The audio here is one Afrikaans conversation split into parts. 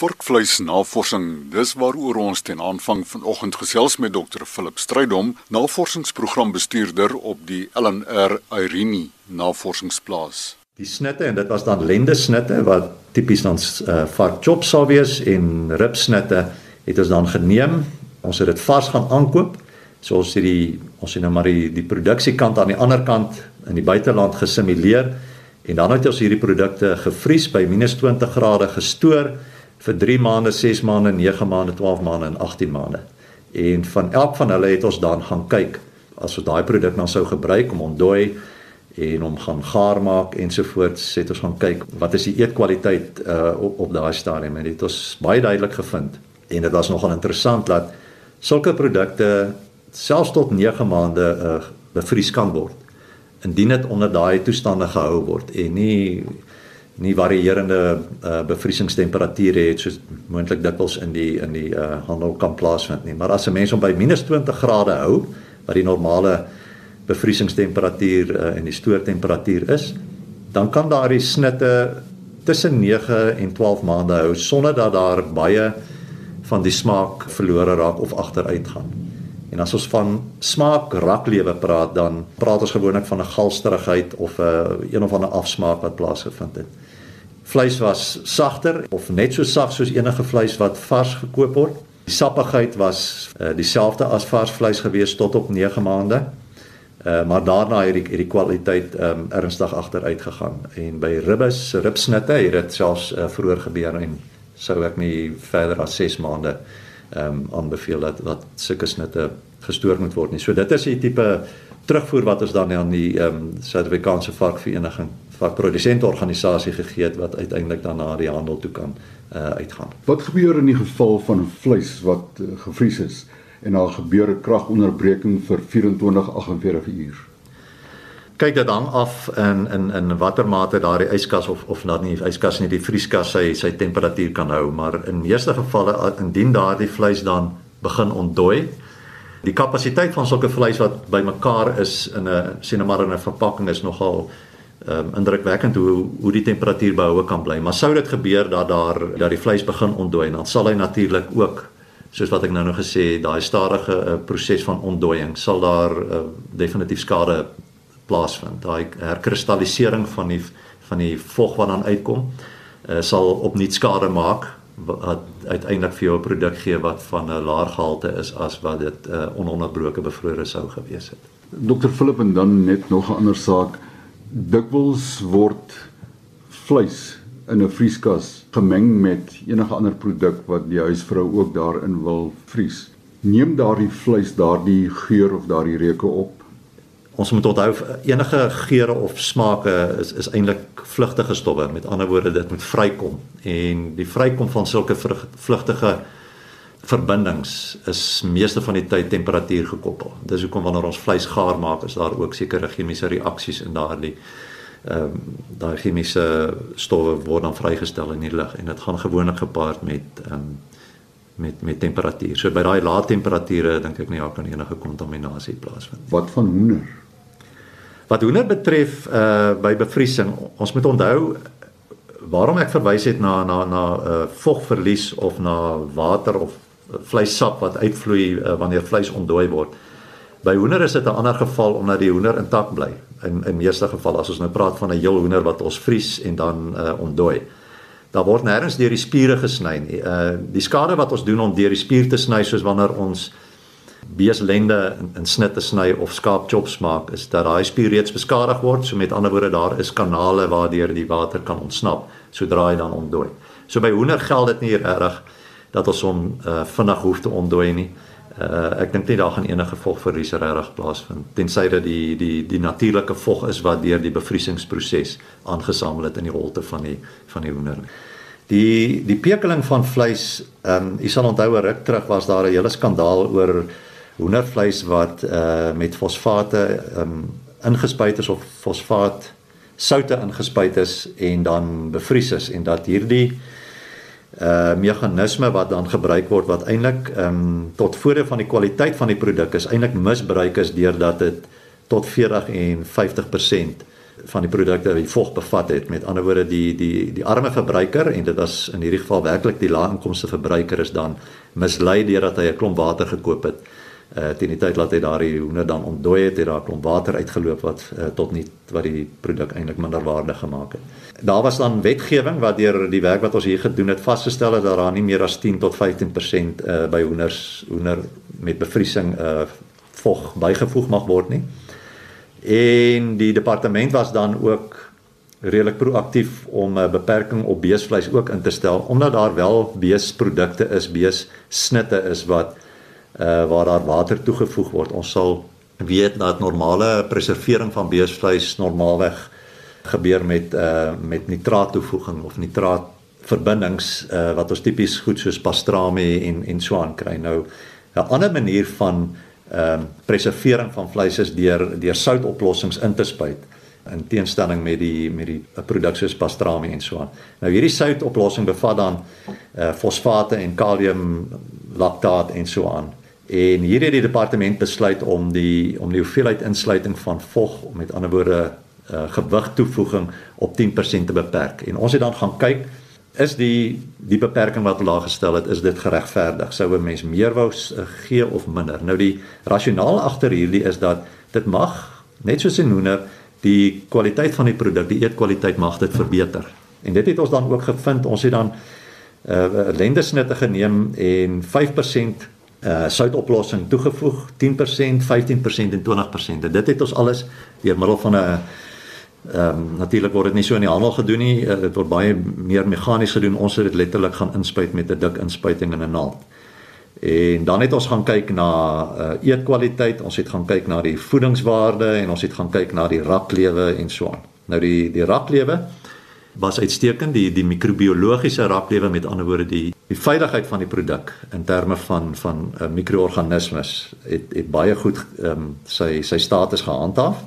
Vorkvleisnavorsing, dis waaroor ons ten aanvang vanoggend gesels met Dr. Philip Strydom, navorsingsprogrambestuurder op die LNR Irene Navorsingsplaas. Die snitte en dit was dan lende snitte wat tipies dan uh, vark chop sou wees en rib snitte het ons dan geneem. Ons het dit vars gaan aankoop. So ons het die ons het nou maar die die produksiekant aan die ander kant in die buiteland gesimuleer en dan het ons hierdie produkte gevries by -20 grade gestoor vir 3 maande, 6 maande, 9 maande, 12 maande en 18 maande. En van elk van hulle het ons dan gaan kyk as ons daai produk dan sou gebruik om ontdooi en om gaan gaar maak ensovoorts, het ons gaan kyk wat is die eetkwaliteit uh op, op daai stadium en dit het ons baie duidelik gevind. En dit was nogal interessant dat sulke produkte selfs tot 9 maande uh bevries kan word indien dit onder daai toestande gehou word en nie nie varierende uh, bevriesingstemperature het soos moontlik dikwels in die in die uh, handel kan plaasvind nie. Maar as 'n mens hom by -20 grade hou, wat die normale bevriesingstemperatuur uh, en die stoortemperatuur is, dan kan daardie snitte tussen 9 en 12 maande hou sonder dat daar baie van die smaak verlore raak of agteruit gaan. En as ons van smaak raklewe praat, dan praat ons gewoonlik van 'n galsterigheid of 'n uh, een of ander afsmaak wat plaasgevind het vleis was sagter of net so sag soos enige vleis wat vars gekoop word. Die sappigheid was uh, dieselfde as vars vleis gewees tot op 9 maande. Uh, maar daarna het die, die kwaliteit um, ernstig agteruit gegaan en by ribbes, ribsnitte het dit selfs uh, vroeër gebeur en sou ek nie verder as 6 maande ehm um, aanbeveel dat wat sulke snitte gestoor moet word nie. So dit is 'n tipe terugvoer wat ons dan aan die ehm um, Suid-Afrikaanse varkvereniging wat produsentorganisasie gegee het wat uiteindelik dan na die handel toe kan uh, uitgaan. Wat gebeur in die geval van vleis wat uh, gevries is en daar gebeur 'n kragonderbreking vir 24 48 uur? Kyk dit hang af in in in watter mate daardie yskas of of dan nie yskas nie die vrieskas sy sy temperatuur kan hou, maar in meeste gevalle indien daardie vleis dan begin ontdooi Die kapasiteit van sulke vleis wat bymekaar is in 'n sien nou maar in 'n verpakking is nogal ehm um, indrukwekkend hoe hoe die temperatuur behoue kan bly. Maar sou dit gebeur dat daar dat die vleis begin ontdooi, dan sal hy natuurlik ook soos wat ek nou nog gesê daai stadige uh, proses van ontdooiing sal daar uh, definitief skade plaasvind. Daai herkristallisering van die van die vog wat dan uitkom, uh, sal opnuut skade maak wat uiteindelik vir jou 'n produk gee wat van 'n laer gehalte is as wat dit uh, ononderbroke bevrore sou gewees het. Dr Philip en dan net nog 'n ander saak dikwels word vleis in 'n vrieskas gemeng met enige ander produk wat die huisvrou ook daarin wil vries. Neem daardie vleis daardie geur of daardie reuke op. Ons moet onthou enige geure of smake is is eintlik vlugtige stowwe. Met ander woorde, dit moet vrykom en die vrykom van sulke vlugtige verbindings is meeste van die tyd temperatuur gekoppel. Dis hoekom wanneer ons vleis gaar maak, is daar ook sekere chemiese reaksies in daardie ehm um, daai chemiese stowwe word dan vrygestel in die lug en dit gaan gewoonlik gepaard met ehm um, met met temperatuur. So by daai lae temperature dink ek nie daar kan enige kontaminasie plaasvind. Wat van hoender? Wat hoender betref uh by bevriesing, ons moet onthou waarom ek verwys het na na na uh vogverlies of na water of vleissap wat uitvloei uh, wanneer vleis ontdooi word. By hoender is dit 'n ander geval omdat die hoender intak bly. In in meeste gevalle as ons nou praat van 'n heel hoender wat ons vries en dan uh, ontdooi. Daar word nêrens deur die spiere gesny nie. Uh die skade wat ons doen om deur die spier te sny soos wanneer ons beeslende in, in snitte sny of skaapchops maak is dat daai spier reeds beskadig word. So met ander woorde daar is kanale waardeur die water kan ontsnap sodra hy dan ontdooi. So by hoender geld dit nie reg dat ons hom uh, vinnig hoef te ontdooi nie. Uh, ek dink nie daar gaan enige vogverlies regtig plaasvind tensy dit die die die natuurlike vog is wat deur die bevriesingsproses aangesamel het in die holte van die van die hoender. Die die pekeling van vleis, ehm um, u sal onthou 'n ruk terug was daar 'n hele skandaal oor hoendervleis wat uh met fosfate ehm um, ingespuit is of fosfaat soutte ingespuit is en dan bevries is en dat hierdie uh meganisme wat dan gebruik word wat eintlik ehm um, tot voordeel van die kwaliteit van die produk is eintlik misbruik is deurdat dit tot 40 en 50% van die produkte wat vog bevat het. Met ander woorde die die die arme verbruiker en dit was in hierdie geval werklik die lae inkomste verbruiker is dan mislei deurdat hy 'n klomp water gekoop het. Uh teen die tyd laat hy daardie hoender dan ontdooi het, het daar 'n klomp water uitgeloop wat uh, tot nie wat die produk eintlik minder waardig gemaak het. Daar was dan wetgewing wat deur die werk wat ons hier gedoen het vasgestel het dat daar nie meer as 10 tot 15% uh by hoenders hoender met bevriesing uh vog bygevoeg mag word nie. En die departement was dan ook redelik proaktief om 'n beperking op beesvleis ook in te stel omdat daar wel beesprodukte is, beessnitte is wat uh waar daar water toegevoeg word. Ons sal weet dat normale preservering van beesvleis normaalweg gebeur met uh met nitraat toevoeging of nitraat verbindings uh wat ons tipies goed soos pastrami en en so aan kry. Nou 'n ander manier van ehm um, preservering van vleis is deur deur soutoplossings in te spuit in teenstelling met die met die produk soos pastrami en so aan. Nou hierdie soutoplossing bevat dan eh uh, fosfate en kalium laktaat en so aan. En hier het die departement besluit om die om die hoeveelheid insluiting van vog met ander woorde uh, gewig toevoeging op 10% te beperk. En ons het dan gaan kyk is die die beperking wat hulle gestel het is dit geregverdig? Sou 'n mens meer wou uh, gee of minder? Nou die rasionaal agter hierdie is dat dit mag net soos in hoender die kwaliteit van die produk die eetkwaliteit mag dit verbeter. En dit het ons dan ook gevind. Ons het dan uh, lendesnitte geneem en 5% uh soutoplossing toegevoeg 10% 15% en 20% en dit het ons alles deur middel van 'n Ehm um, natuurlik word dit nie so in die handel gedoen nie. Uh, dit word baie meer meganies gedoen. Ons het dit letterlik gaan inspuit met 'n dik inspuiting in 'n naald. En dan het ons gaan kyk na uh, eetkwaliteit, ons het gaan kyk na die voedingswaarde en ons het gaan kyk na die raklewe en so aan. Nou die die raklewe was uitstekend, die die microbiologiese raklewe met ander woorde die die veiligheid van die produk in terme van van uh, mikroorganismes het het baie goed ehm um, sy sy status gehandhaaf.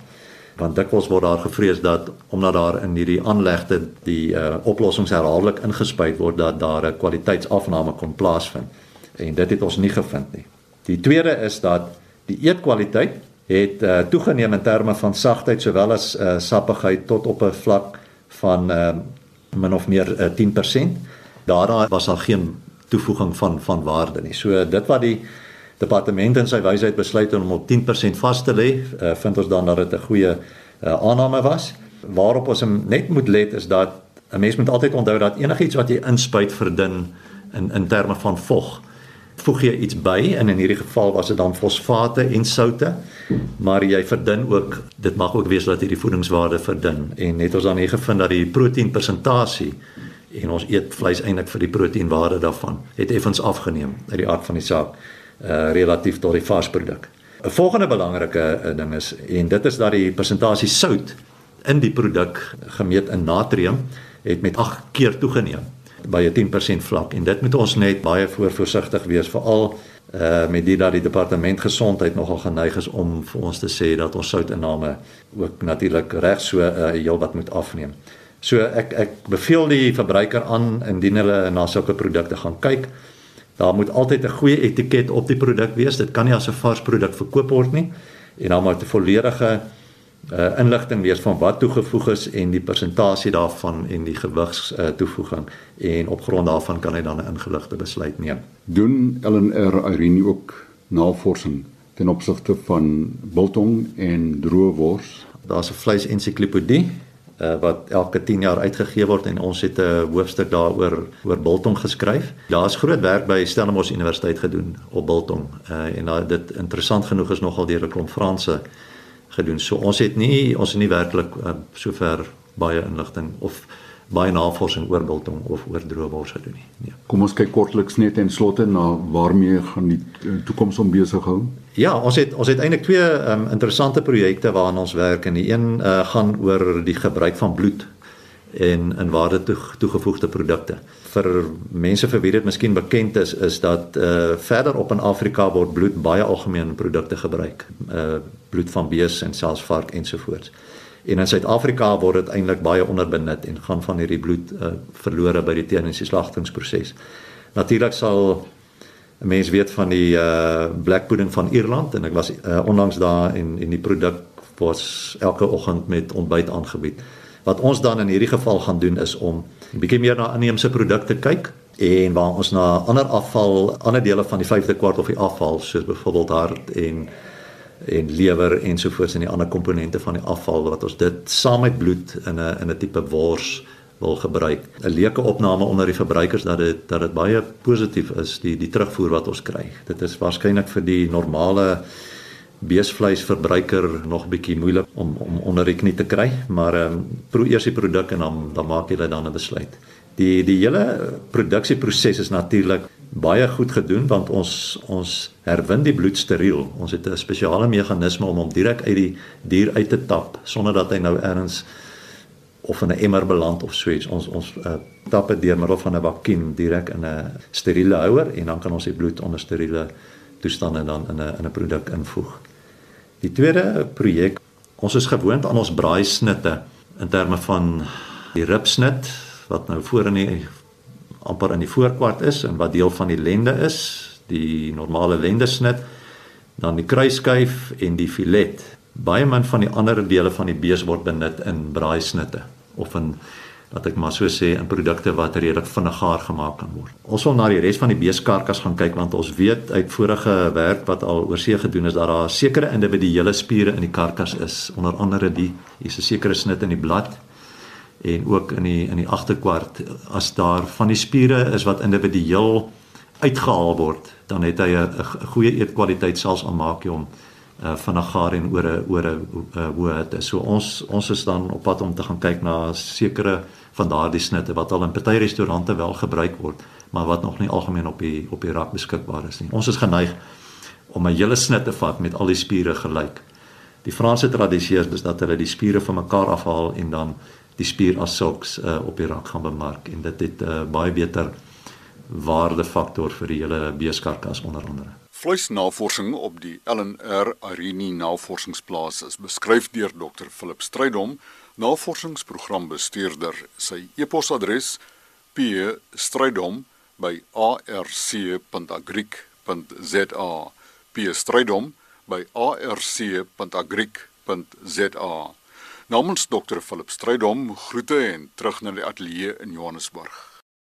Want dikwels word daar gevrees dat omdat daar in hierdie aanlegte die uh, oplossings herhaaldelik ingespuit word dat daar 'n kwaliteitsafname kon plaasvind. En dit het ons nie gevind nie. Die tweede is dat die eetkwaliteit het uh, toegeneem in terme van sagtheid sowel as uh, sappigheid tot op 'n vlak van uh, min of meer uh, 10%. Daarna was daar geen toevoeging van van waarde nie. So dit wat die departement in sy wysheid besluit om op 10% vas te lê, uh, vind ons dan dat dit 'n goeie uh, aanname was. Waarop ons net moet let is dat 'n mens moet altyd onthou dat enigiets wat jy inspuit verdun in in terme van vog, voeg jy iets by en in hierdie geval was dit dan fosfate en soutte, maar jy verdun ook dit mag ook wees dat hierdie voedingswaarde verdun en het ons dan hier gevind dat die proteïnpersentasie en ons eet vleis eintlik vir die proteïnwaarde daarvan het effens afgeneem uit die aard van die saak uh, relatief tot die varsproduk. 'n Volgende belangrike uh, ding is en dit is dat die persentasie sout in die produk gemeet in natrium het met 8 keer toegeneem by 'n 10% vlak en dit moet ons net baie voorsigtig wees veral uh met dit dat die departement gesondheid nogal geneig is om vir ons te sê dat ons soutinname ook natuurlik reg so uh heel wat moet afneem. So ek ek beveel die verbruiker aan indien hulle na sulke produkte gaan kyk Daar moet altyd 'n goeie etiket op die produk wees. Dit kan nie as 'n vars produk verkoop word nie. En dan moet 'n volledige uh, inligting wees van wat toegevoeg is en die persentasie daarvan en die gewigs uh, toevoeging en op grond daarvan kan hy dan 'n ingeligte besluit neem. Doen LNR Irene ook navorsing ten opsigte van biltong en droë wors? Daar's 'n vleis ensiklopedie uh, wat elke 10 jaar uitgegee word en ons het 'n hoofstuk daaroor oor biltong geskryf. Daar's groot werk by Stellenbosch Universiteit gedoen op biltong. Uh, en uh, dit interessant genoeg is nogal deur 'n klomp Franse gedoen. So ons het nie ons het nie werklik uh, sover baie inligting of baie navorsing oor biltong of oor droëwors gedoen nie. Nee. Kom ons kyk kortliks net en slotte na waarmee gaan die toekoms om besig hou. Ja, ons het ons het eintlik twee um, interessante projekte waaraan ons werk en die een uh, gaan oor die gebruik van bloed en in waarde toe, toegevoegde produkte. Vir mense vir wie dit miskien bekend is, is dat uh verder op in Afrika word bloed baie algemeen in produkte gebruik. Uh bloed van bees en selfs vark ensovoorts. En in Suid-Afrika word dit eintlik baie onderbenut en gaan van hierdie bloed uh verlore by die teeninsislagtingsproses. Natuurlik sal 'n mens weet van die uh black pudding van Ierland en ek was uh, onlangs daar en en die produk word elke oggend met ontbyt aangebied. Wat ons dan in hierdie geval gaan doen is om 'n bietjie meer na inheemse produkte kyk en waar ons na ander afval, ander dele van die 5de kwart of die afval soos byvoorbeeld hart en en lewer ensovoorts en die ander komponente van die afval wat ons dit saam met bloed in 'n in 'n tipe wors wil gebruik. 'n Leuke opname onder die verbruikers dat dit dat dit baie positief is die die terugvoer wat ons kry. Dit is waarskynlik vir die normale beesvleisverbruiker nog bietjie moeilik om om onder die knie te kry, maar ehm um, proe eers die produk en dan dan maak jy dan 'n besluit. Die die hele produksieproses is natuurlik baie goed gedoen want ons ons herwin die bloed steriel. Ons het 'n spesiale meganisme om hom direk uit die dier uit te tap sonder dat hy nou ergens of in 'n emmer beland of so iets. Ons ons uh, tap dit deur middel van 'n vakuum direk in 'n steriele houer en dan kan ons die bloed onder steriele toestande dan in 'n in 'n produk invoeg. Die tweede projek, ons is gewoond aan ons braaisnitte in terme van die ribsnit wat nou voor in die amper in die voorkwart is en wat deel van die lende is, die normale lendesnit, dan die kruiskyf en die filet. Baie min van die ander dele van die bees word benut in braaisnitte of in wat ek maar so sê in produkte wat redelik vinnig gaar gemaak kan word. Ons wil na die res van die beeskarkas gaan kyk want ons weet uit vorige werk wat al oorsee gedoen is dat daar sekere individuele spiere in die karkas is, onder andere die hier's 'n sekere snit in die blad en ook in die in die agterkwart as daar van die spiere is wat individueel uitgehaal word, dan het hy 'n goeie eetkwaliteit selfs aan maak hom uh, vinnig gaar en oor 'n oor 'n uh, hoe dit is. So ons ons is dan op pad om te gaan kyk na sekere van daardie snitte wat al in party restaurante wel gebruik word, maar wat nog nie algemeen op die op die rak beskikbaar is nie. Ons is geneig om 'n hele snit te vat met al die spiere gelyk. Die Franse tradisie is dat hulle die spiere van mekaar afhaal en dan die spier as sulks uh, op die rak gaan bemark en dit het uh, baie beter waardefaktor vir die hele beeskarkas onder andere. Vleisnavorsing op die LNR Arini Navorsingsplaas is beskryf deur Dr. Philip Strydom, navorsingsprogrambestuurder. Sy e-posadres p.strydom@arc.agric.za. p.strydom@arc.agric.za. Namens Dr. Philip Strydom groete en terug na die ateljee in Johannesburg.